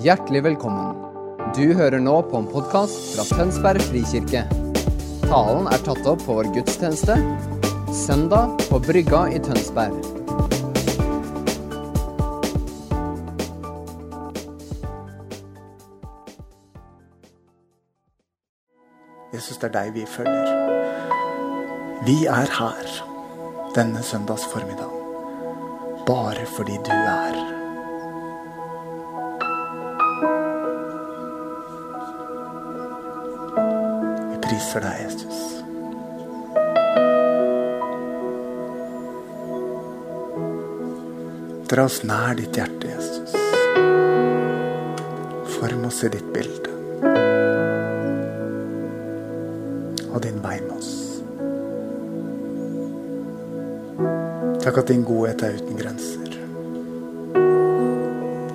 Hjertelig velkommen. Du hører nå på en podkast fra Tønsberg frikirke. Talen er tatt opp på vår gudstjeneste søndag på Brygga i Tønsberg. Jesus, det er deg vi følger. Vi er her denne søndags formiddag bare fordi du er. Priser deg, Jesus. Dra oss nær ditt hjerte, Jesus. Form oss i ditt bilde. Og din vei med oss. Takk at din godhet er uten grenser.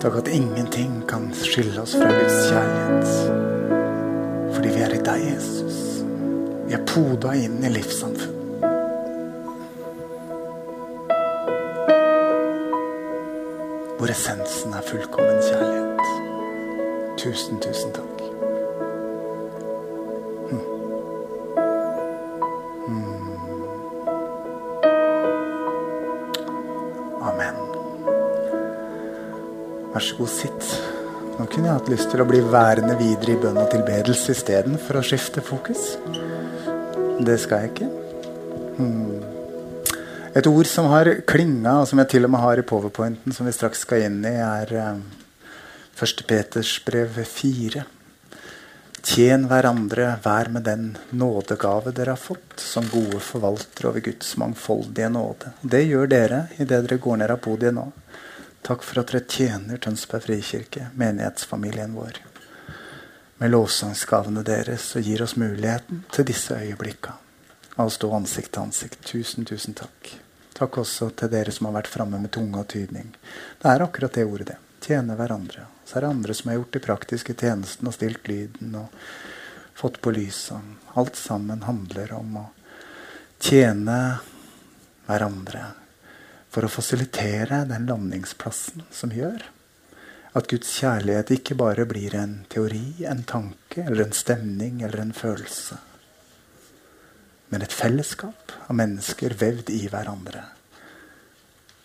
Takk at ingenting kan skille oss fra Guds kjærlighet. Fordi vi er i deg, Jesus. Poda inn i livssamfunn. Hvor essensen er fullkommen kjærlighet. Tusen, tusen takk. Amen. Vær så god, sitt. Nå kunne jeg hatt lyst til å bli værende videre i bønn og tilbedelse istedenfor å skifte fokus. Det skal jeg ikke. Hmm. Et ord som har klinga, og som jeg til og med har i powerpointen, som vi straks skal inn i, er eh, 1. Peters brev 4. Tjen hverandre, vær med den nådegave dere har fått, som gode forvaltere over Guds mangfoldige nåde. Det gjør dere idet dere går ned av podiet nå. Takk for at dere tjener Tønsberg frikirke, menighetsfamilien vår. Med lovsangsgavene deres og gir oss muligheten til disse øyeblikka. Av å stå ansikt til ansikt. Tusen, tusen takk. Takk også til dere som har vært framme med tunge og tydning. Det er akkurat det ordet, det. Tjene hverandre. Så er det andre som har gjort de praktiske tjenestene og stilt lyden og fått på lyset. Alt sammen handler om å tjene hverandre for å fasilitere den landingsplassen som gjør at Guds kjærlighet ikke bare blir en teori, en tanke eller en stemning eller en følelse, men et fellesskap av mennesker vevd i hverandre,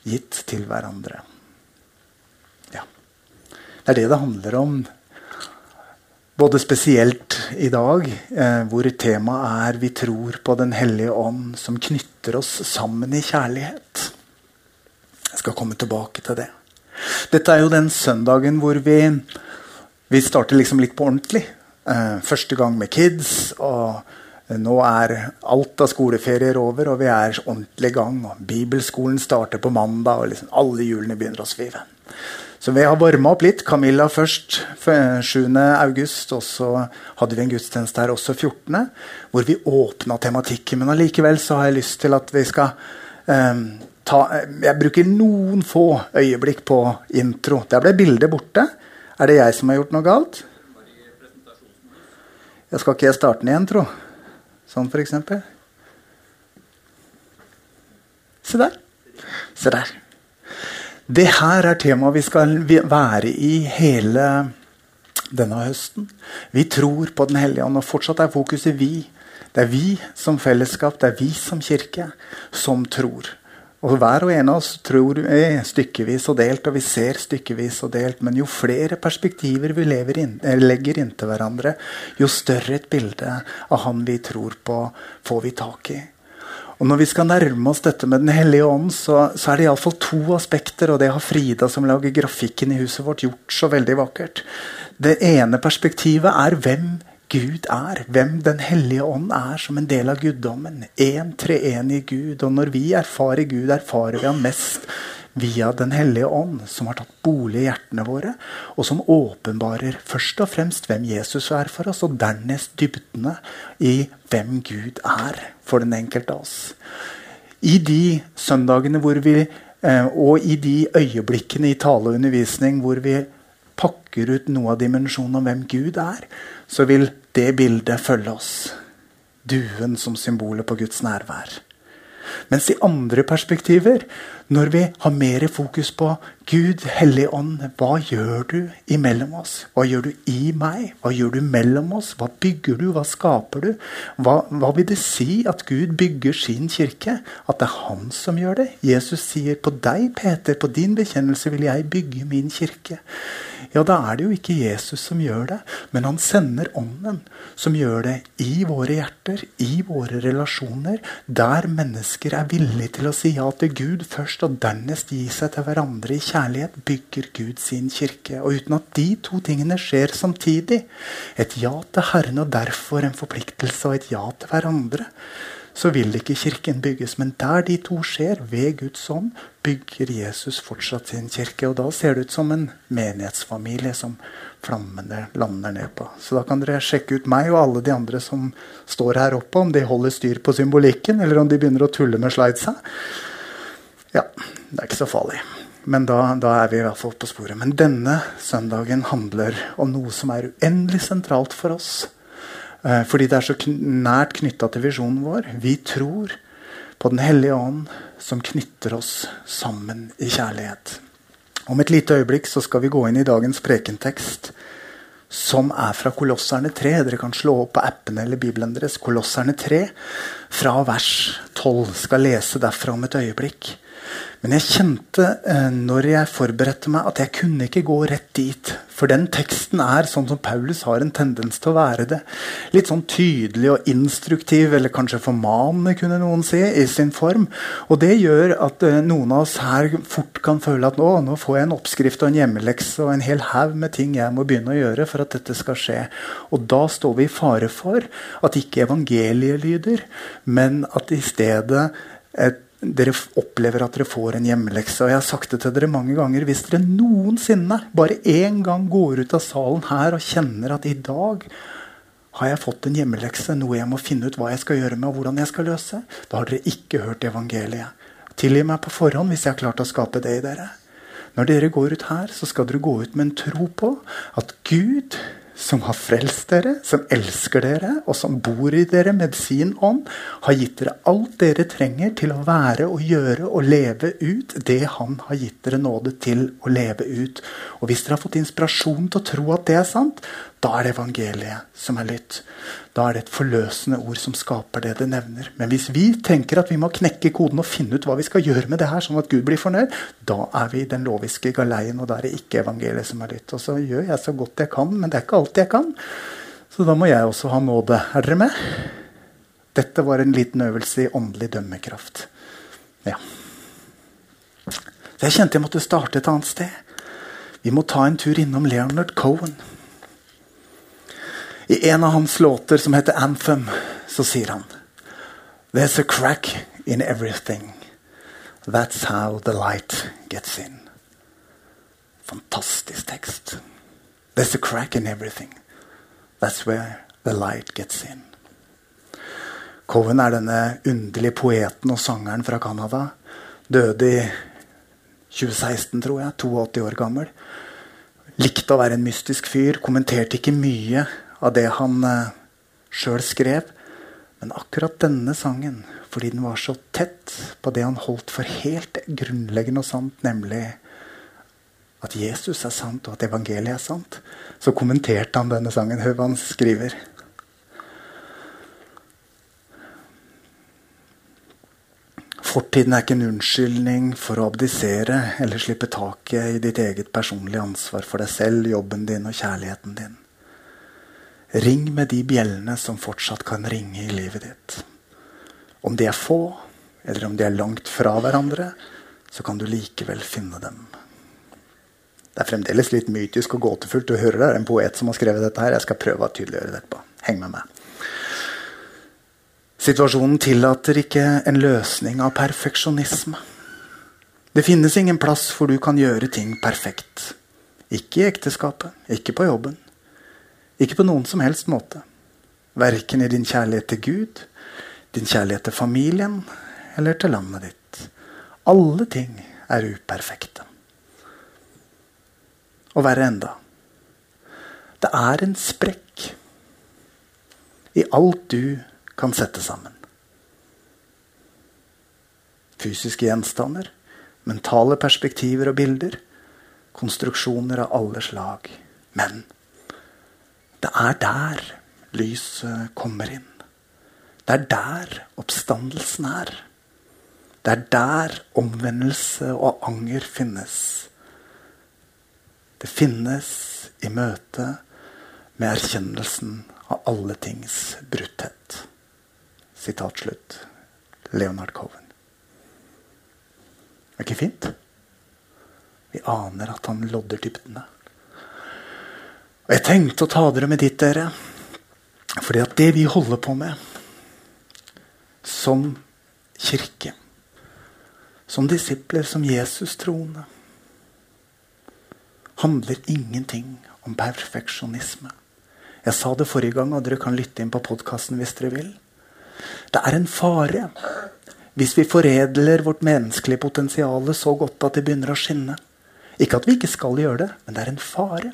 gitt til hverandre. Ja. Det er det det handler om, både spesielt i dag, eh, hvor temaet er 'Vi tror på Den hellige ånd', som knytter oss sammen i kjærlighet. Jeg skal komme tilbake til det. Dette er jo den søndagen hvor vi, vi starter liksom litt på ordentlig. Eh, første gang med kids. og nå er alt av skoleferier over, og vi er ordentlig i gang. og Bibelskolen starter på mandag, og liksom alle hjulene begynner å svive. Så vi har varma opp litt. Camilla først 7. august, og så hadde vi en gudstjeneste her også 14., hvor vi åpna tematikken. Men allikevel så har jeg lyst til at vi skal um, ta Jeg bruker noen få øyeblikk på intro. Der ble bildet borte. Er det jeg som har gjort noe galt? Jeg skal ikke jeg starte den igjen, tro? Sånn eksempel. Se der. Se der. Det her er temaet vi skal være i hele denne høsten. Vi tror på Den hellige ånd, og fortsatt er fokuset vi. Det er vi som fellesskap, det er vi som kirke, som tror. Og Hver og en av oss tror er stykkevis og delt, og vi ser stykkevis og delt. Men jo flere perspektiver vi inn, legger inntil hverandre, jo større et bilde av Han vi tror på, får vi tak i. Og Når vi skal nærme oss dette med Den hellige ånd, så, så er det iallfall to aspekter. Og det har Frida, som lager grafikken i huset vårt, gjort så veldig vakkert. Det ene perspektivet er hvem Gud er, hvem Den hellige ånd er som en del av guddommen. Én treenig Gud. Og når vi erfarer Gud, erfarer vi ham mest via Den hellige ånd, som har tatt bolig i hjertene våre, og som åpenbarer først og fremst hvem Jesus er for oss, og dernest dybdene i hvem Gud er for den enkelte av oss. I de søndagene hvor vi, eh, og i de øyeblikkene i tale og undervisning hvor vi pakker ut noe av dimensjonen om hvem Gud er, så vil det bildet følge oss. Duen som symbolet på Guds nærvær. Mens i andre perspektiver, Når vi har mer fokus på Gud, Hellig Ånd, hva gjør du imellom oss? Hva gjør du i meg? Hva gjør du mellom oss? Hva bygger du? Hva skaper du? Hva, hva vil det si at Gud bygger sin kirke? At det er han som gjør det? Jesus sier på deg, Peter, på din bekjennelse vil jeg bygge min kirke ja, da er det jo ikke Jesus som gjør det, men han sender Ånden, som gjør det i våre hjerter, i våre relasjoner, der mennesker er villige til å si ja til Gud først, og dernest gi seg til hverandre i kjærlighet, bygger Gud sin kirke. Og uten at de to tingene skjer samtidig, et ja til Herren og derfor en forpliktelse og et ja til hverandre, så vil ikke kirken bygges. Men der de to skjer, ved Guds ånd, bygger Jesus fortsatt sin kirke. Og da ser det ut som en menighetsfamilie som flammene lander ned på. Så da kan dere sjekke ut meg og alle de andre som står her oppe, om de holder styr på symbolikken, eller om de begynner å tulle med slidesa. Ja, det er ikke så farlig. Men da, da, er vi i hvert fall på sporet. Men denne søndagen handler om noe som er uendelig sentralt for oss Eh, fordi det er så nært knytta til visjonen vår. Vi tror på Den hellige ånd, som knytter oss sammen i kjærlighet. Om et lite øyeblikk så skal vi gå inn i dagens prekentekst, som er fra Kolosserne 3. Dere kan slå opp på appene eller Bibelen deres. Kolosserne 3, fra vers 12. Skal lese derfra om et øyeblikk. Men jeg kjente eh, når jeg forberedte meg, at jeg kunne ikke gå rett dit. For den teksten er sånn som Paulus har en tendens til å være det. Litt sånn tydelig og instruktiv, eller kanskje formanende, kunne noen si, i sin form. Og det gjør at eh, noen av oss her fort kan føle at nå, nå får jeg en oppskrift og en hjemmelekse og en hel haug med ting jeg må begynne å gjøre for at dette skal skje. Og da står vi i fare for at ikke evangeliet lyder, men at i stedet et dere opplever at dere får en hjemmelekse. Og jeg har sagt det til dere mange ganger. Hvis dere noensinne bare én gang går ut av salen her og kjenner at i dag har jeg fått en hjemmelekse, noe jeg må finne ut hva jeg skal gjøre med, og hvordan jeg skal løse, da har dere ikke hørt evangeliet. Tilgi meg på forhånd hvis jeg har klart å skape det i dere. Når dere går ut her, så skal dere gå ut med en tro på at Gud som har frelst dere, som elsker dere, og som bor i dere med sin ånd, har gitt dere alt dere trenger til å være og gjøre og leve ut det Han har gitt dere nåde til å leve ut. Og hvis dere har fått inspirasjon til å tro at det er sant, da er det evangeliet som er lytt. Da er det et forløsende ord som skaper det det nevner. Men hvis vi tenker at vi må knekke koden og finne ut hva vi skal gjøre med det her, sånn at Gud blir fornøyd, da er vi i den loviske galeien, og da er det ikke evangeliet som er lytt. Og så gjør jeg så godt jeg kan, men det er ikke alt jeg kan. Så da må jeg også ha nåde. Er dere med? Dette var en liten øvelse i åndelig dømmekraft. Ja. Så jeg kjente jeg måtte starte et annet sted. Vi må ta en tur innom Leonard Cohen. I en av hans låter som heter 'Anthem', så sier han There's a crack in everything. That's how the light gets in. Fantastisk tekst. There's a crack in everything. That's where the light gets in. Coven er denne underlige poeten og sangeren fra Canada. Døde i 2016, tror jeg. 82 år gammel. Likte å være en mystisk fyr. Kommenterte ikke mye av det han eh, sjøl skrev. Men akkurat denne sangen, fordi den var så tett på det han holdt for helt grunnleggende og sant, nemlig at Jesus er sant, og at evangeliet er sant, så kommenterte han denne sangen. Hør hva han skriver. Fortiden er ikke en unnskyldning for å abdisere eller slippe taket i ditt eget personlige ansvar for deg selv, jobben din og kjærligheten din. Ring med de bjellene som fortsatt kan ringe i livet ditt. Om de er få, eller om de er langt fra hverandre, så kan du likevel finne dem. Det er fremdeles litt mytisk og gåtefullt. Du hører det er en poet som har skrevet dette her. Jeg skal prøve å tydeliggjøre det etterpå. Heng med meg. Situasjonen tillater ikke en løsning av perfeksjonisme. Det finnes ingen plass hvor du kan gjøre ting perfekt. Ikke i ekteskapet, ikke på jobben, ikke på noen som helst måte. Verken i din kjærlighet til Gud, din kjærlighet til familien eller til landet ditt. Alle ting er uperfekte. Og verre enda. Det er en sprekk i alt du kan sette sammen. Fysiske gjenstander, mentale perspektiver og bilder, konstruksjoner av alle slag. Men det er der lyset kommer inn. Det er der oppstandelsen er. Det er der omvendelse og anger finnes. Det finnes i møte med erkjennelsen av alle tings brutthet. Sitat slutt. Leonard Cohen. Er ikke fint? Vi aner at han lodder dybdene. Og Jeg tenkte å ta dere med dit, dere. Fordi at det vi holder på med som kirke, som disipler, som Jesus-troende, handler ingenting om perfeksjonisme. Jeg sa det forrige gang, og dere kan lytte inn på podkasten hvis dere vil. Det er en fare hvis vi foredler vårt menneskelige potensial så godt at det begynner å skinne. Ikke at vi ikke skal gjøre det, men det er en fare.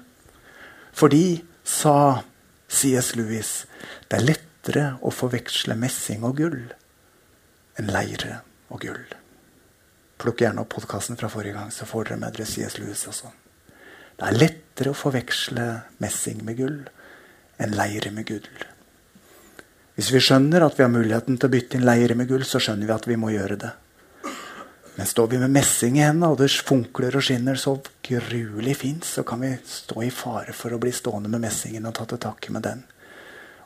Fordi, sa C.S. Lewis, det er lettere å forveksle messing og gull enn leire og gull. Plukk gjerne opp podkasten fra forrige gang, så får dere med dere C.S. Lewis også. Det er lettere å forveksle messing med gull enn leire med gull. Hvis vi skjønner at vi har muligheten til å bytte inn leire med gull, så skjønner vi at vi må gjøre det. Men står vi med messing i hendene, og det funkler og skinner så gruelig fint, så kan vi stå i fare for å bli stående med messingen og ta til takke med den.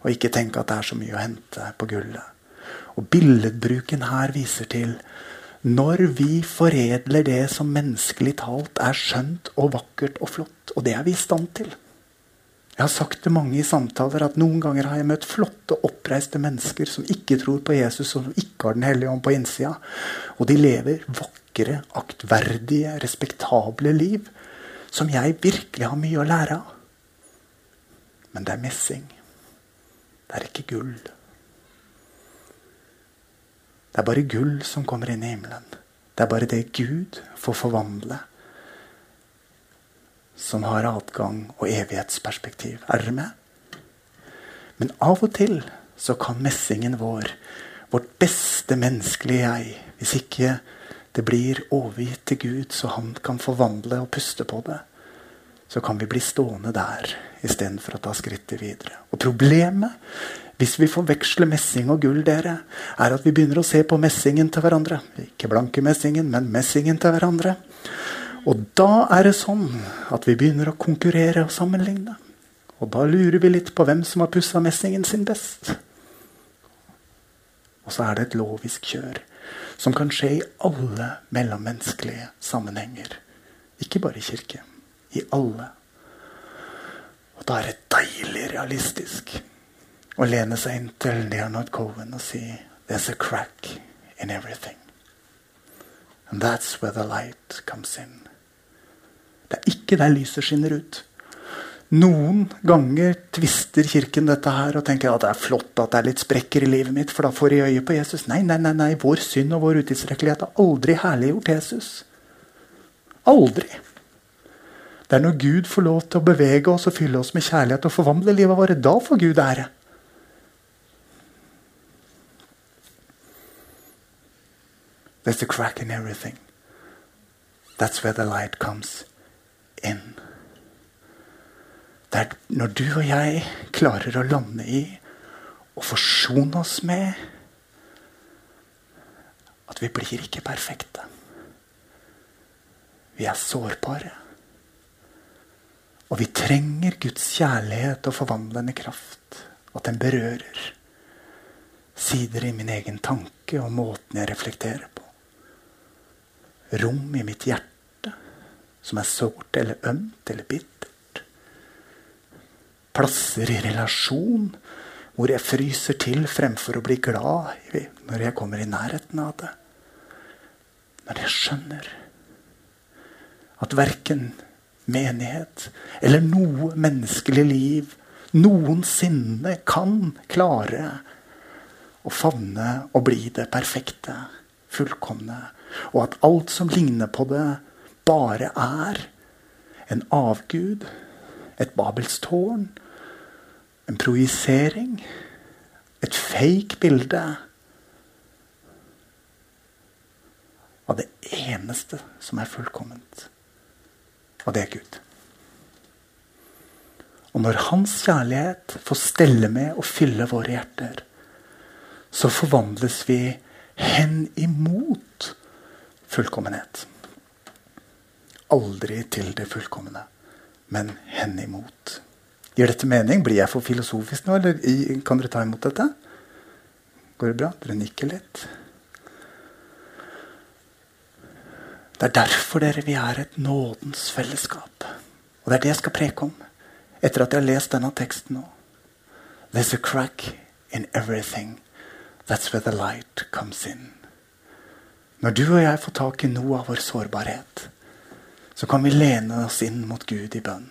Og ikke tenke at det er så mye å hente på gullet. Og billedbruken her viser til når vi foredler det som menneskelig talt er skjønt og vakkert og flott. Og det er vi i stand til. Jeg har sagt til mange i samtaler at noen ganger har jeg møtt flotte, oppreiste mennesker som ikke tror på Jesus, og som ikke har Den hellige ånd på innsida. Og de lever vakre, aktverdige, respektable liv som jeg virkelig har mye å lære av. Men det er messing. Det er ikke gull. Det er bare gull som kommer inn i himmelen. Det er bare det Gud får forvandle, som har adgang og evighetsperspektiv. Er dere med? Men av og til så kan messingen vår, vårt beste menneskelige jeg, hvis ikke det blir overgitt til Gud, så han kan forvandle og puste på det, så kan vi bli stående der istedenfor å ta skrittet videre. Og problemet hvis vi forveksler messing og gull, dere, er at vi begynner å se på messingen til hverandre. Ikke blanke messingen, men messingen til hverandre. Og da er det sånn at vi begynner å konkurrere og sammenligne. Og da lurer vi litt på hvem som har pussa messingen sin best. Og så er det et lovisk kjør som kan skje i alle mellommenneskelige sammenhenger. Ikke bare i kirke. I alle. Og da er det deilig realistisk å lene seg inn til Leonard Cohen og si There's a crack in everything. And that's where the light comes in. Det er ikke der lyset skinner ut. Noen ganger tvister Kirken dette her og tenker at det er flott at det er litt sprekker i livet mitt, for da får jeg øye på Jesus. Nei, nei, nei, nei. Vår synd og vår utilstrekkelighet har aldri herliggjort Jesus. Aldri. Det er når Gud får lov til å bevege oss og fylle oss med kjærlighet og forvandle livet vårt, da får Gud ære. There's a crack in everything. That's where the light comes in. Det er når du og jeg klarer å lande i og forsone oss med at vi blir ikke perfekte. Vi er sårbare. Og vi trenger Guds kjærlighet og forvandlende kraft. At den berører sider i min egen tanke og måten jeg reflekterer på rom i mitt hjerte som er sårt eller ømt eller bittert. Plasser i relasjon hvor jeg fryser til fremfor å bli glad når jeg kommer i nærheten av det. Når jeg skjønner at verken menighet eller noe menneskelig liv noensinne kan klare å favne og bli det perfekte, fullkomne og at alt som ligner på det, bare er en avgud, et babelstårn, en projisering, et fake bilde av det eneste som er fullkomment. Og det er Gud. Og når Hans kjærlighet får stelle med og fylle våre hjerter, så forvandles vi hen imot fullkommenhet. Aldri til det fullkomne, men hen imot. Gir dette mening? Blir jeg for filosofisk nå, eller kan dere ta imot dette? Går det bra? Dere nikker litt. Det er derfor dere vi er et nådens fellesskap. Og det er det jeg skal preke om etter at jeg har lest denne teksten nå. There's a crack in everything. That's where the light comes in. Når du og jeg får tak i noe av vår sårbarhet, så kan vi lene oss inn mot Gud i bønn.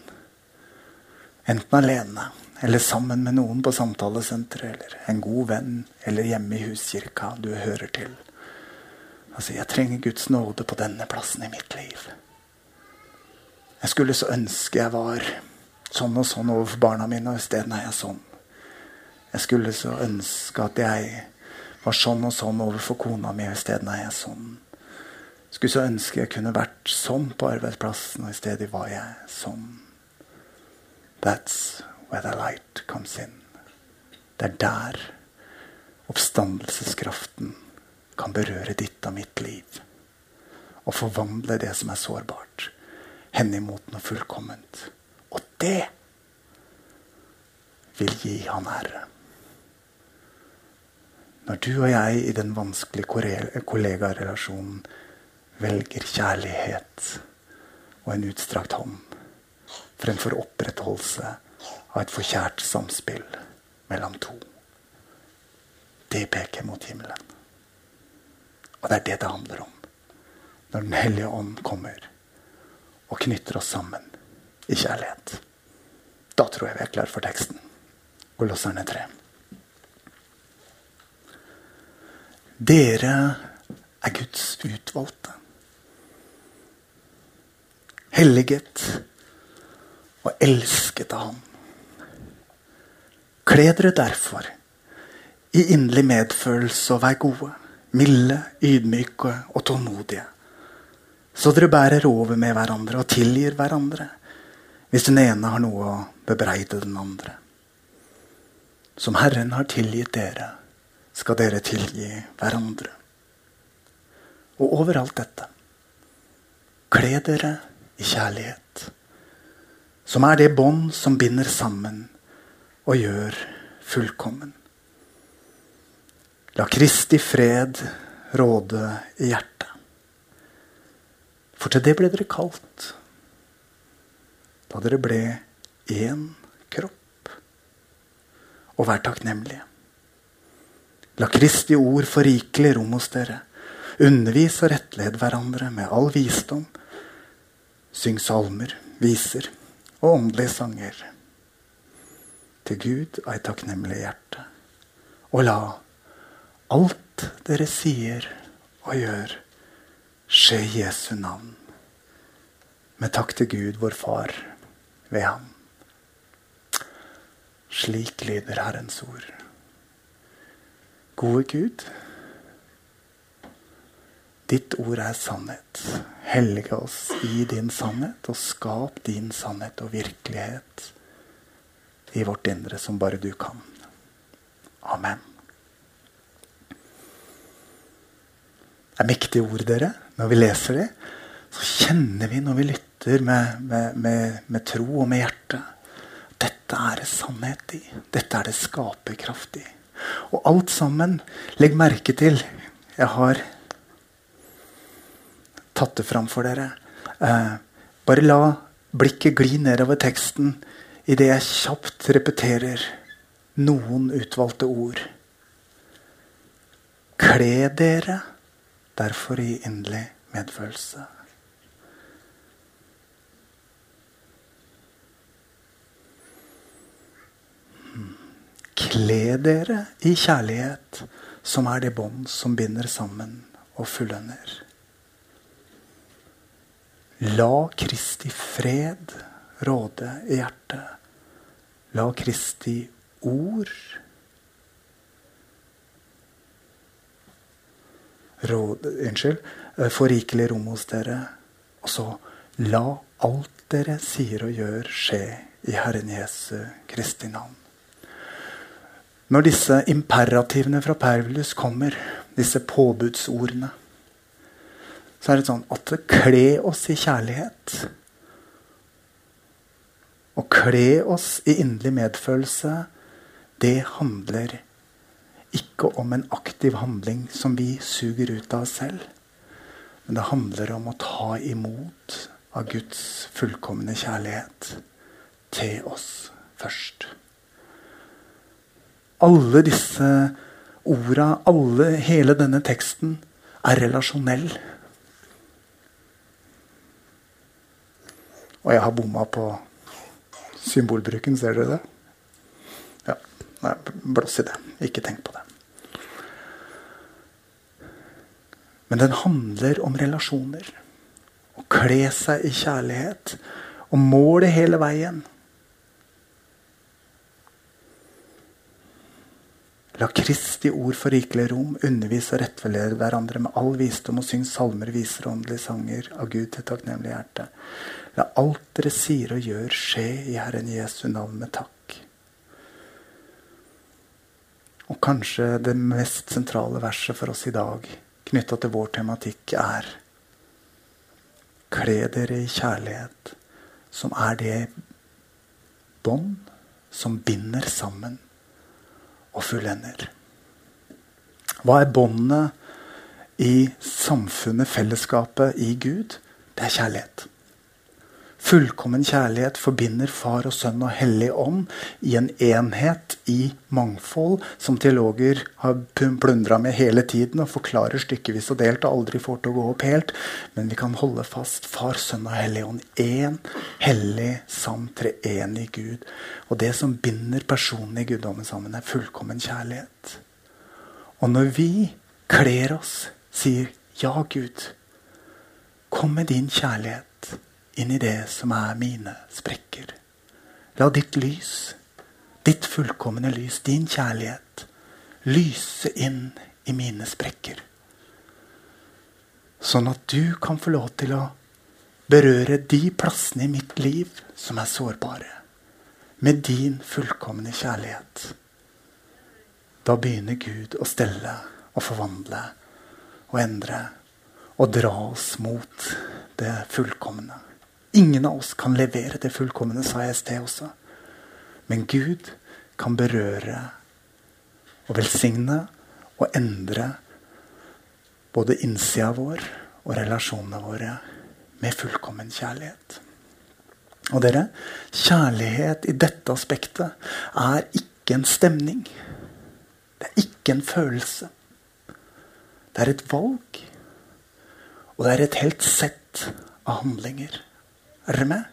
Enten alene eller sammen med noen på samtalesenteret eller en god venn eller hjemme i huskirka du hører til. Altså, jeg trenger Guds nåde på denne plassen i mitt liv. Jeg skulle så ønske jeg var sånn og sånn overfor barna mine, og isteden er jeg sånn. Jeg skulle så ønske at jeg var sånn og sånn overfor kona mi, og isteden er jeg sånn. Skulle så ønske jeg kunne vært sånn på arbeidsplassen, og i stedet var jeg sånn. That's where the light comes in. Det er der oppstandelseskraften kan berøre ditt og mitt liv. Og forvandle det som er sårbart, henimot noe fullkomment. Og det vil gi han ære. Når du og jeg i den vanskelige kollegarelasjonen velger kjærlighet og en utstrakt hånd fremfor opprettholdelse av et forkjært samspill mellom to. Det peker mot himmelen. Og det er det det handler om når Den hellige ånd kommer og knytter oss sammen i kjærlighet. Da tror jeg vi er klar for teksten. Kolosserne 3. Dere er Guds utvalgte. Helliget og elsket av ham. Kle dere derfor i inderlig medfølelse og vær gode, milde, ydmyke og tålmodige, så dere bærer over med hverandre og tilgir hverandre hvis den ene har noe å bebreide den andre. Som Herren har tilgitt dere, skal dere tilgi hverandre. Og overalt dette, kle dere i kjærlighet som er det bånd som binder sammen og gjør fullkommen. La Kristi fred råde i hjertet. For til det ble dere kalt da dere ble én kropp. Og vær takknemlige. La Kristi ord få rikelig rom hos dere. Undervis og rettled hverandre med all visdom. Syng salmer, viser og åndelige sanger. Til Gud et takknemlig hjerte. Og la alt dere sier og gjør, skje i Jesu navn. Med takk til Gud, vår Far, ved ham. Slik lyder Herrens ord. Gode Gud, ditt ord er sannhet. Helge oss i din sannhet, og skap din sannhet og virkelighet i vårt indre som bare du kan. Amen. Det er mektige ord, dere. Når vi leser det, så kjenner vi når vi lytter med, med, med, med tro og med hjerte Dette er det sannhet i. Dette er det skaperkraft i. Og alt sammen, legg merke til Jeg har tatt det fram for dere. Eh, bare la blikket gli nedover teksten idet jeg kjapt repeterer noen utvalgte ord. Kle dere derfor i inderlig medfølelse. Kle dere i kjærlighet, som er det bånd som binder sammen og fullender. La Kristi fred råde i hjertet. La Kristi ord råde, unnskyld, eh, få rikelig rom hos dere. Og så la alt dere sier og gjør, skje i Herren Jesu Kristi navn. Når disse imperativene fra Pervilus kommer, disse påbudsordene, så er det sånn at kle oss i kjærlighet. Å kle oss i inderlig medfølelse, det handler ikke om en aktiv handling som vi suger ut av oss selv. Men det handler om å ta imot av Guds fullkomne kjærlighet til oss først. Alle disse orda, alle, hele denne teksten, er relasjonell. Og jeg har bomma på symbolbruken, ser dere det? Ja. Nei, blås i det. Ikke tenk på det. Men den handler om relasjoner. Å kle seg i kjærlighet. Og målet hele veien. La Kristi ord få rikelig rom, undervise og rettveilede hverandre med all visdom og syng salmer, viser og åndelige sanger av Gud til takknemlig hjerte. La alt dere sier og gjør, skje i Herren Jesu navn med takk. Og kanskje det mest sentrale verset for oss i dag knytta til vår tematikk er Kle dere i kjærlighet, som er det bånd som binder sammen og fullender. Hva er båndene i samfunnet, fellesskapet, i Gud? Det er kjærlighet. Fullkommen kjærlighet forbinder Far og Sønn og Hellig Ånd i en enhet i mangfold, som teologer har plundra med hele tiden og forklarer stykkevis og delt og aldri får til å gå opp helt. Men vi kan holde fast Far, Sønn og Hellig Ånd. Én hellig, sann, treenig Gud. Og det som binder personene i guddommen sammen, er fullkommen kjærlighet. Og når vi kler oss, sier ja, Gud, kom med din kjærlighet inn i det som er mine sprekker. La ditt lys, ditt fullkomne lys, din kjærlighet, lyse inn i mine sprekker. Sånn at du kan få lov til å berøre de plassene i mitt liv som er sårbare, med din fullkomne kjærlighet. Da begynner Gud å stelle og forvandle og endre og dra oss mot det fullkomne. Ingen av oss kan levere det fullkomne, sa jeg i sted også. Men Gud kan berøre og velsigne og endre både innsida vår og relasjonene våre med fullkommen kjærlighet. Og dere, kjærlighet i dette aspektet er ikke en stemning. Det er ikke en følelse. Det er et valg. Og det er et helt sett av handlinger. Med?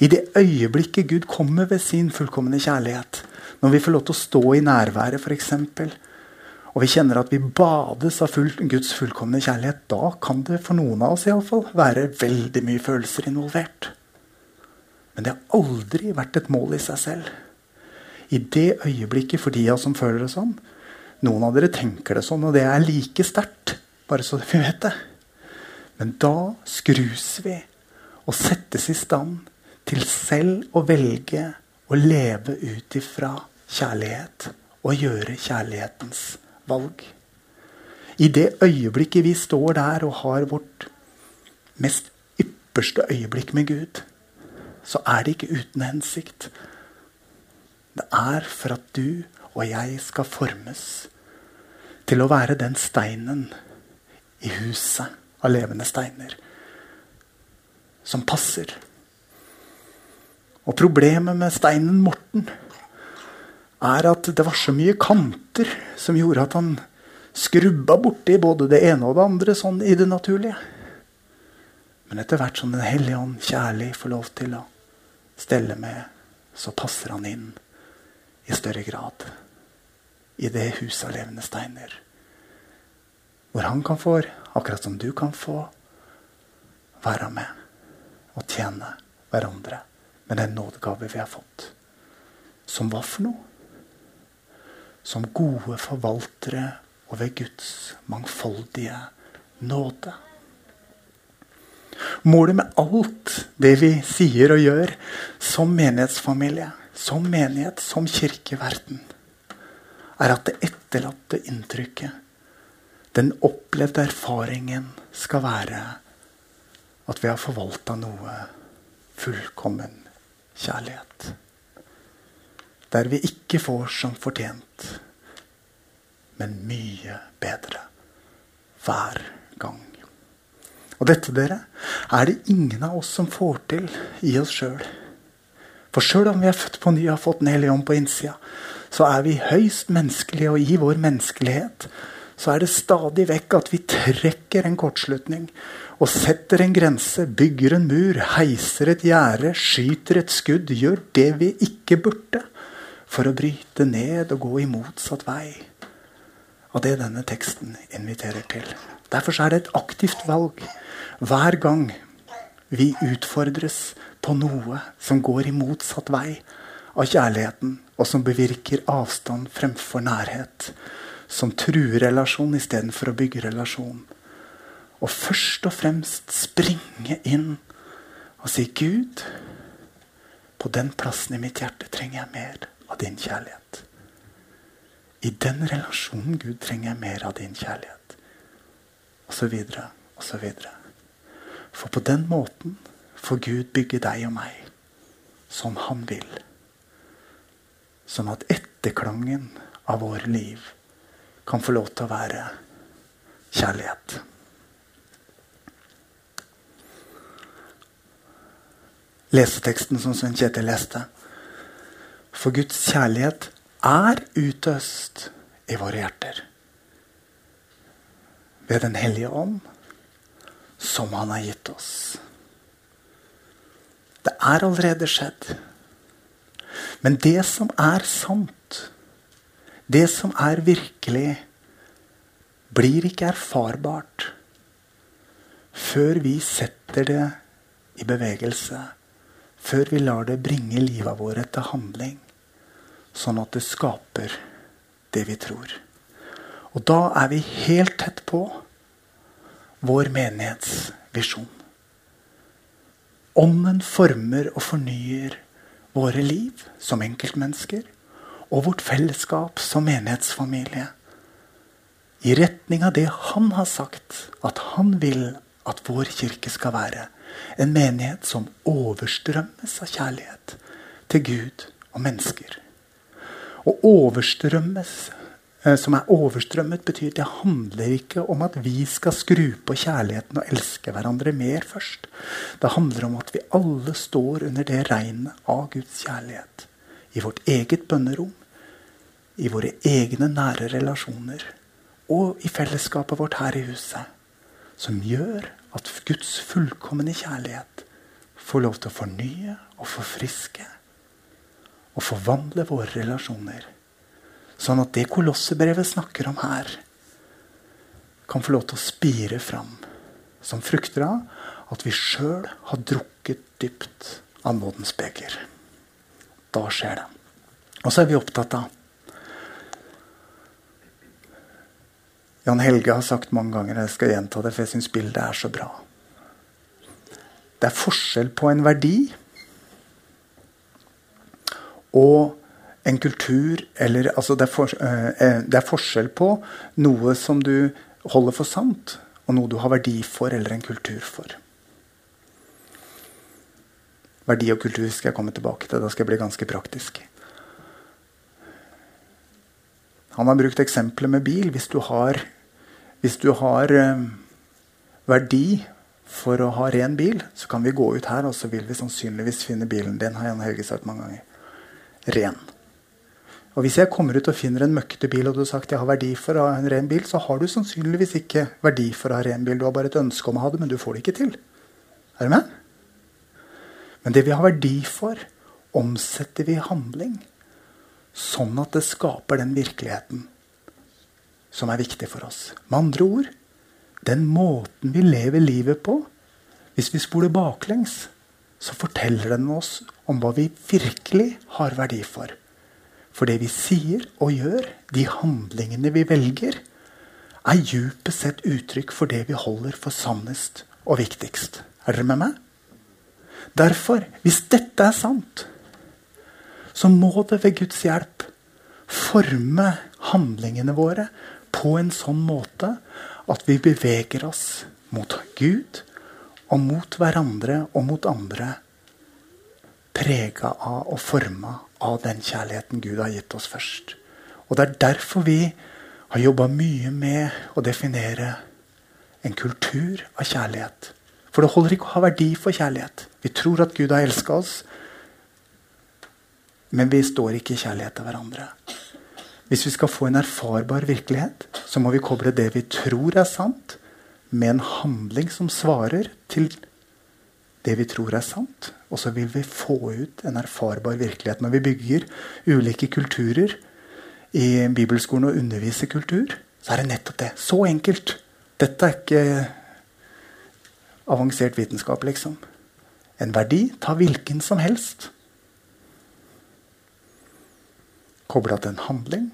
I det øyeblikket Gud kommer ved sin fullkomne kjærlighet, når vi får lov til å stå i nærværet f.eks., og vi kjenner at vi bades av full, Guds fullkomne kjærlighet, da kan det for noen av oss i alle fall, være veldig mye følelser involvert. Men det har aldri vært et mål i seg selv. I det øyeblikket, for de av oss som føler det sånn Noen av dere tenker det sånn, og det er like sterkt, bare så vi vet det. Men da skrus vi og settes i stand til selv å velge å leve ut ifra kjærlighet og gjøre kjærlighetens valg. I det øyeblikket vi står der og har vårt mest ypperste øyeblikk med Gud, så er det ikke uten hensikt. Det er for at du og jeg skal formes til å være den steinen i huset av levende steiner som passer. Og problemet med steinen Morten er at det var så mye kanter som gjorde at han skrubba borti både det ene og det andre sånn i det naturlige. Men etter hvert som Den hellige ånd kjærlig får lov til å stelle med, så passer han inn i større grad i det huset av levende steiner. Hvor han kan få, akkurat som du kan få, være med å tjene hverandre med den nådegave vi har fått. Som hva for noe? Som gode forvaltere over Guds mangfoldige nåde. Målet med alt det vi sier og gjør som menighetsfamilie, som menighet, som kirkeverden, er at det etterlatte inntrykket, den opplevde erfaringen, skal være at vi har forvalta noe fullkommen kjærlighet. Der vi ikke får som fortjent, men mye bedre hver gang. Og dette, dere, er det ingen av oss som får til i oss sjøl. For sjøl om vi er født på ny og har fått Den hellige på innsida, så er vi høyst menneskelige, og i vår menneskelighet så er det stadig vekk at vi trekker en kortslutning og setter en grense, bygger en mur, heiser et gjerde, skyter et skudd, gjør det vi ikke burde, for å bryte ned og gå i motsatt vei av det denne teksten inviterer til. Derfor er det et aktivt valg hver gang vi utfordres på noe som går i motsatt vei av kjærligheten, og som bevirker avstand fremfor nærhet, som truer relasjon istedenfor å bygge relasjon. Og først og fremst springe inn og si Gud, på den plassen i mitt hjerte trenger jeg mer av din kjærlighet. I den relasjonen, Gud, trenger jeg mer av din kjærlighet. Og så videre, og så videre. For på den måten får Gud bygge deg og meg som han vil. Sånn at etterklangen av våre liv kan få lov til å være kjærlighet. Leseteksten som Svein Kjetil leste. For Guds kjærlighet er utøst i våre hjerter. Ved Den hellige ånd som han har gitt oss. Det er allerede skjedd. Men det som er sant, det som er virkelig, blir ikke erfarbart før vi setter det i bevegelse. Før vi lar det bringe livet vårt til handling. Sånn at det skaper det vi tror. Og da er vi helt tett på vår menighetsvisjon. Ånden former og fornyer våre liv som enkeltmennesker og vårt fellesskap som menighetsfamilie. I retning av det han har sagt at han vil at vår kirke skal være. En menighet som overstrømmes av kjærlighet til Gud og mennesker. Og overstrømmes Eh, som er overstrømmet, betyr det handler ikke om at vi skal skru på kjærligheten og elske hverandre mer først. Det handler om at vi alle står under det regnet av Guds kjærlighet. I vårt eget bønnerom, i våre egne nære relasjoner og i fellesskapet vårt her i huset. Som gjør at Guds fullkomne kjærlighet får lov til å fornye og forfriske og forvandle våre relasjoner Sånn at det Kolossebrevet snakker om her, kan få lov til å spire fram som frukter av at vi sjøl har drukket dypt av nådens beger. Da skjer det. Og så er vi opptatt av Jan Helge har sagt mange ganger, jeg skal gjenta det, for jeg syns bildet er så bra. Det er forskjell på en verdi og en kultur eller altså det, er for, eh, eh, det, er forskjell på noe som du holder for sant, og noe du har verdi for eller en kultur for. Verdi og kultur skal jeg komme tilbake til. Da skal jeg bli ganske praktisk. Han har brukt eksempler med bil. Hvis du har, hvis du har eh, verdi for å ha ren bil, så kan vi gå ut her, og så vil vi sannsynligvis finne bilen din, har Jan Helge sagt mange ganger, ren. Og Hvis jeg kommer ut og finner en møkkete bil, og du har sagt jeg har verdi for å ha en ren bil, så har du sannsynligvis ikke verdi for å ha ren bil. Du har bare et ønske om å ha det, men du får det ikke til. Er du med? Men det vi har verdi for, omsetter vi i handling. Sånn at det skaper den virkeligheten som er viktig for oss. Med andre ord den måten vi lever livet på, hvis vi spoler baklengs, så forteller den oss om hva vi virkelig har verdi for. For det vi sier og gjør, de handlingene vi velger, er djupest sett uttrykk for det vi holder for sannest og viktigst. Er dere med meg? Derfor, hvis dette er sant, så må det ved Guds hjelp forme handlingene våre på en sånn måte at vi beveger oss mot Gud og mot hverandre og mot andre. Prega av og forma av den kjærligheten Gud har gitt oss først. Og Det er derfor vi har jobba mye med å definere en kultur av kjærlighet. For det holder ikke å ha verdi for kjærlighet. Vi tror at Gud har elska oss, men vi står ikke i kjærlighet til hverandre. Hvis vi skal få en erfarbar virkelighet, så må vi koble det vi tror er sant, med en handling som svarer til det vi tror er sant. Og så vil vi få ut en erfarbar virkelighet. Når vi bygger ulike kulturer i bibelskolen og underviser kultur, så er det nettopp det. Så enkelt. Dette er ikke avansert vitenskap, liksom. En verdi, ta hvilken som helst. Kobla til en handling,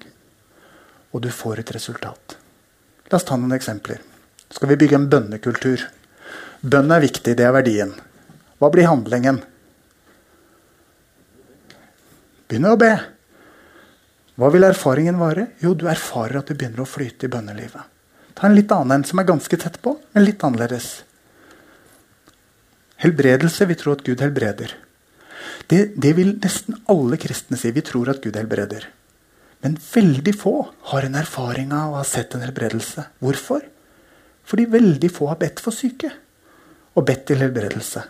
og du får et resultat. La oss ta noen eksempler. Skal vi bygge en bønnekultur? Bønn er viktig, det er verdien. Hva blir handlingen? Begynne å be. Hva vil erfaringen være? Jo, du erfarer at du begynner å flyte i bønnelivet. Ta en litt annen en som er ganske tett på, men litt annerledes. Helbredelse. Vi tror at Gud helbreder. Det, det, vil nesten alle kristne si. Vi tror at Gud helbreder. Men veldig få har en erfaring av å ha sett en helbredelse. Hvorfor? Fordi veldig få har bedt for syke og bedt til helbredelse.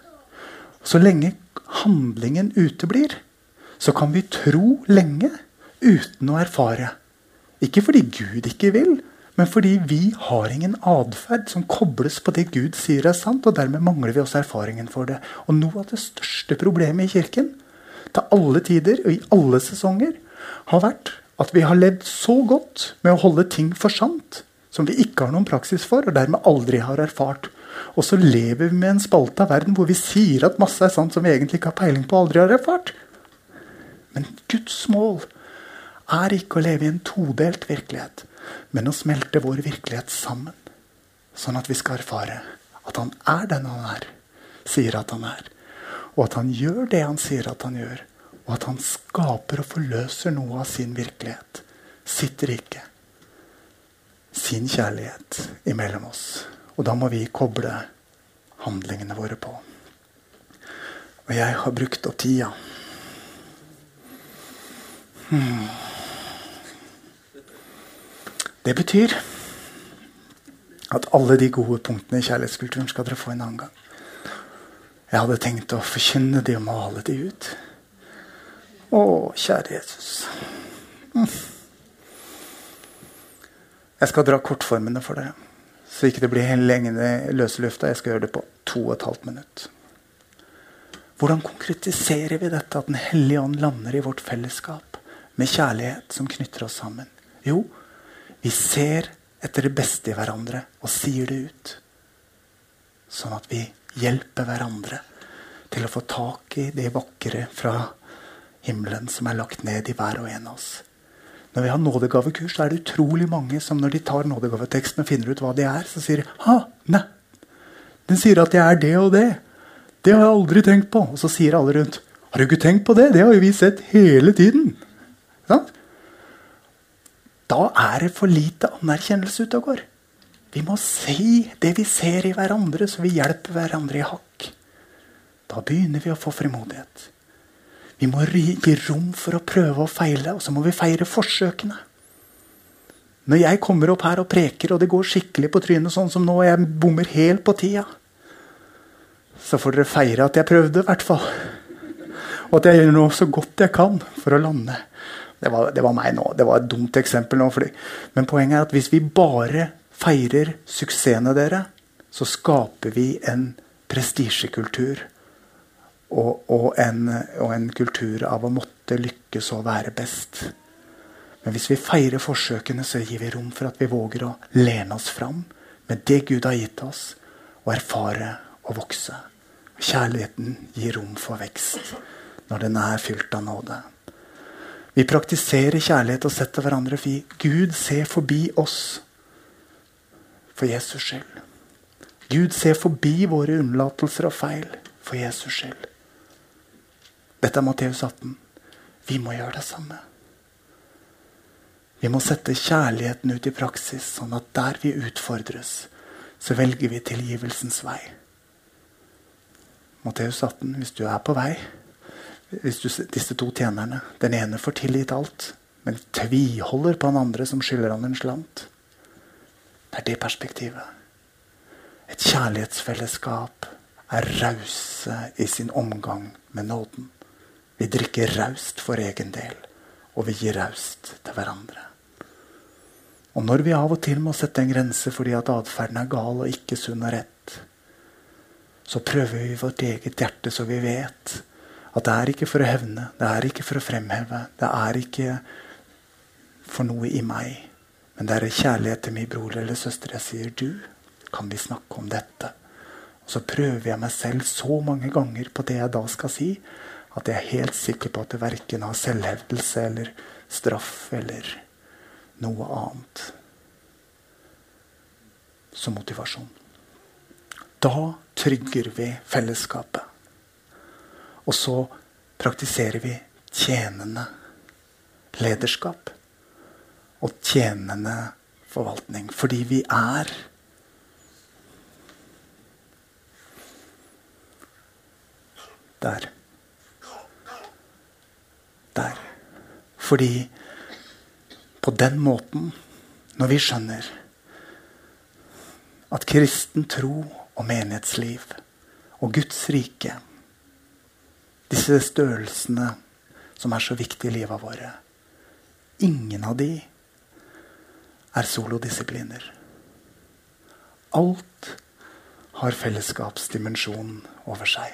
Så lenge handlingen uteblir, så kan vi tro lenge uten å erfare. Ikke fordi Gud ikke vil, men fordi vi har ingen atferd som kobles på det Gud sier er sant, og dermed mangler vi også erfaringen for det. Og noe av det største problemet i kirken til alle tider og i alle sesonger har vært at vi har levd så godt med å holde ting for sant som vi ikke har noen praksis for, og dermed aldri har erfart. Og så lever vi med en spalte av verden hvor vi sier at masse er sant som vi egentlig ikke har peiling på og aldri har erfart. Men Guds mål er ikke å leve i en todelt virkelighet men å smelte vår virkelighet sammen. Sånn at vi skal erfare at han er den han er, sier at han er. Og at han gjør det han sier at han gjør. Og at han skaper og forløser noe av sin virkelighet. Sitt rike. Sin kjærlighet imellom oss. Og da må vi koble handlingene våre på. Og jeg har brukt opp tida. Hmm. Det betyr at alle de gode punktene i kjærlighetskulturen skal dere få en annen gang. Jeg hadde tenkt å forkynne de og male de ut. Å, kjære Jesus. Mm. Jeg skal dra kortformene for dere, så ikke det blir helt lenge løse lufta. Jeg skal gjøre det på to og et halvt minutt. Hvordan konkretiserer vi dette, at Den hellige ånd lander i vårt fellesskap med kjærlighet som knytter oss sammen? Jo, vi ser etter det beste i hverandre og sier det ut. Sånn at vi hjelper hverandre til å få tak i det vakre fra himmelen som er lagt ned i hver og en av oss. Når vi har nådegavekurs, så er det utrolig mange som når de tar nådegaveteksten og finner ut hva de er, så sier de nei, den sier at jeg er det og det. Det har jeg aldri tenkt på. Og så sier alle rundt har du ikke tenkt på det? Det har jo vi sett hele tiden. Sant? Da er det for lite anerkjennelse ute og går. Vi må si det vi ser i hverandre, så vi hjelper hverandre i hakk. Da begynner vi å få frimodighet. Vi må gi rom for å prøve og feile, og så må vi feire forsøkene. Når jeg kommer opp her og preker, og det går skikkelig på trynet, sånn som nå, og jeg bommer helt på tida, så får dere feire at jeg prøvde, i hvert fall. Og at jeg gjør noe så godt jeg kan for å lande. Det var, det var, meg nå. Det var et dumt eksempel nå. Fordi. Men poenget er at hvis vi bare feirer suksessene dere, så skaper vi en prestisjekultur. Og, og, en, og en kultur av å måtte lykkes og være best. Men hvis vi feirer forsøkene, så gir vi rom for at vi våger å lene oss fram med det Gud har gitt oss, og erfare og vokse. Kjærligheten gir rom for vekst når den er fylt av nåde. Vi praktiserer kjærlighet og setter hverandre fri. Gud ser forbi oss for Jesus skyld. Gud ser forbi våre unnlatelser og feil for Jesus skyld. Dette er Matteus 18. Vi må gjøre det samme. Vi må sette kjærligheten ut i praksis, sånn at der vi utfordres, så velger vi tilgivelsens vei. Matteus 18, hvis du er på vei du, Disse to tjenerne. Den ene får tilgitt alt, men tviholder på den andre som skylder han en slant. Det er det perspektivet. Et kjærlighetsfellesskap er rause i sin omgang med nåden. Vi drikker raust for egen del, og vi gir raust til hverandre. Og når vi av og til må sette en grense fordi at atferden er gal og ikke sunn og rett, så prøver vi vårt eget hjerte så vi vet at det er ikke for å hevne, det er ikke for å fremheve, det er ikke for noe i meg. Men det er kjærlighet til min bror eller søster. Jeg sier du, kan vi snakke om dette? Og så prøver jeg meg selv så mange ganger på det jeg da skal si, at jeg er helt sikker på at det verken har selvhevdelse eller straff eller noe annet som motivasjon. Da trygger vi fellesskapet. Og så praktiserer vi tjenende lederskap og tjenende forvaltning. Fordi vi er Der. Der. Fordi på den måten, når vi skjønner at kristen tro og menighetsliv og Guds rike Disse størrelsene som er så viktige i livet våre Ingen av de er solodisipliner. Alt har fellesskapsdimensjon over seg.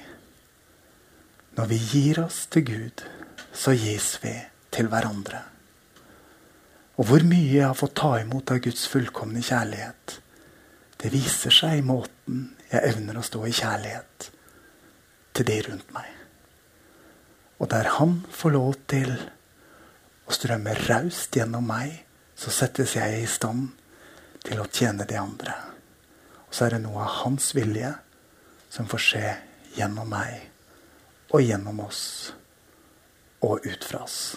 Når vi gir oss til Gud, så gis vi til hverandre. Og hvor mye jeg har fått ta imot av Guds fullkomne kjærlighet, det viser seg i måten jeg evner å stå i kjærlighet til de rundt meg. Og der Han får lov til å strømme raust gjennom meg, så settes jeg i stand til å tjene de andre. Og så er det noe av Hans vilje som får skje gjennom meg og gjennom oss og ut fra oss.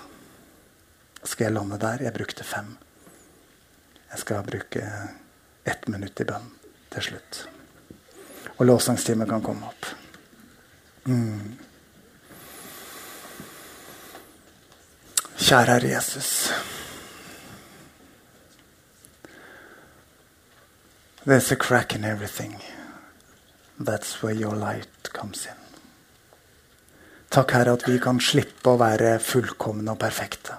Skal jeg lande der? Jeg brukte fem. Jeg skal bruke ett minutt i bønn til slutt. Og lovsangstimen kan komme opp. Mm. Kjære Herre Jesus. There's a crack in everything. That's where your light comes in. Takk, Herre, at vi kan slippe å være fullkomne og perfekte.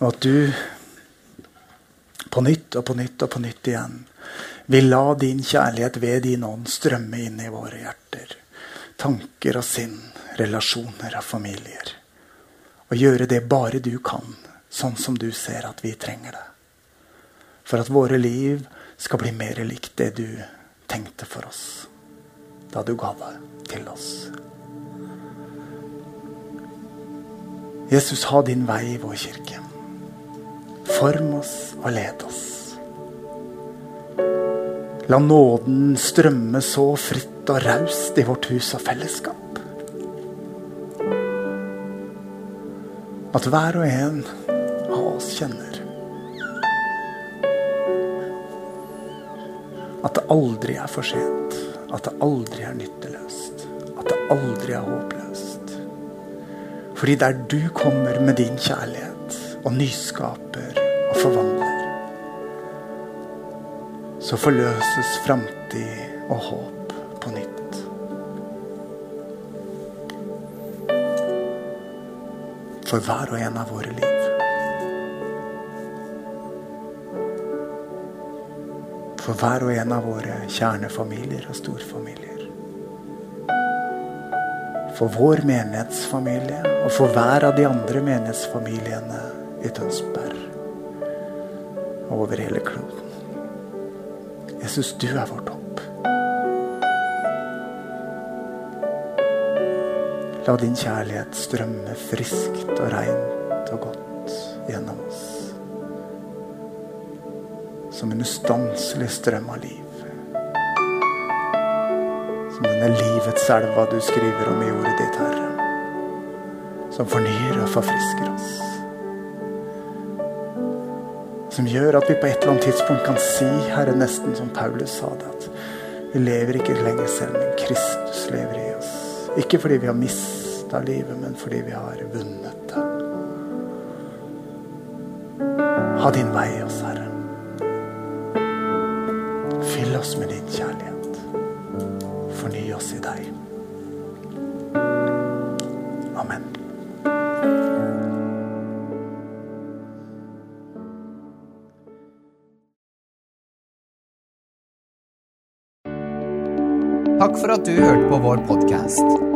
Og at du på nytt og på nytt og på nytt igjen vil la din kjærlighet ved din ånd strømme inn i våre hjerter. Tanker og sinn, relasjoner og familier. Og gjøre det bare du kan, sånn som du ser at vi trenger det. For at våre liv skal bli mer likt det du tenkte for oss da du ga det til oss. Jesus, ha din vei i vår kirke. Form oss og led oss. La nåden strømme så fritt og raust i vårt hus og fellesskap. At hver og en av oss kjenner at det aldri er for sent. At det aldri er nytteløst. At det aldri er håpløst. Fordi der du kommer med din kjærlighet og nyskaper og forvandler, så forløses framtid og håp For hver og en av våre liv. For hver og en av våre kjernefamilier og storfamilier. For vår menighetsfamilie og for hver av de andre menighetsfamiliene i Tønsberg og over hele kloden. Jesus, du er vårt håp. La din kjærlighet strømme friskt og reint og godt gjennom oss. som en ustanselig strøm av liv. Som denne livets elva du skriver om i ordet ditt, Herre. Som fornyer og forfrisker oss. Som gjør at vi på et eller annet tidspunkt kan si, Herre, nesten som Paulus sa det, at vi lever ikke lenger selv, men Kristus lever i oss. Ikke fordi vi har mista livet, men fordi vi har vunnet det. Ha din vei i oss, Herre. Fyll oss med din kjærlighet. Forny oss i deg. Amen. Takk for at du hørte på vår podkast.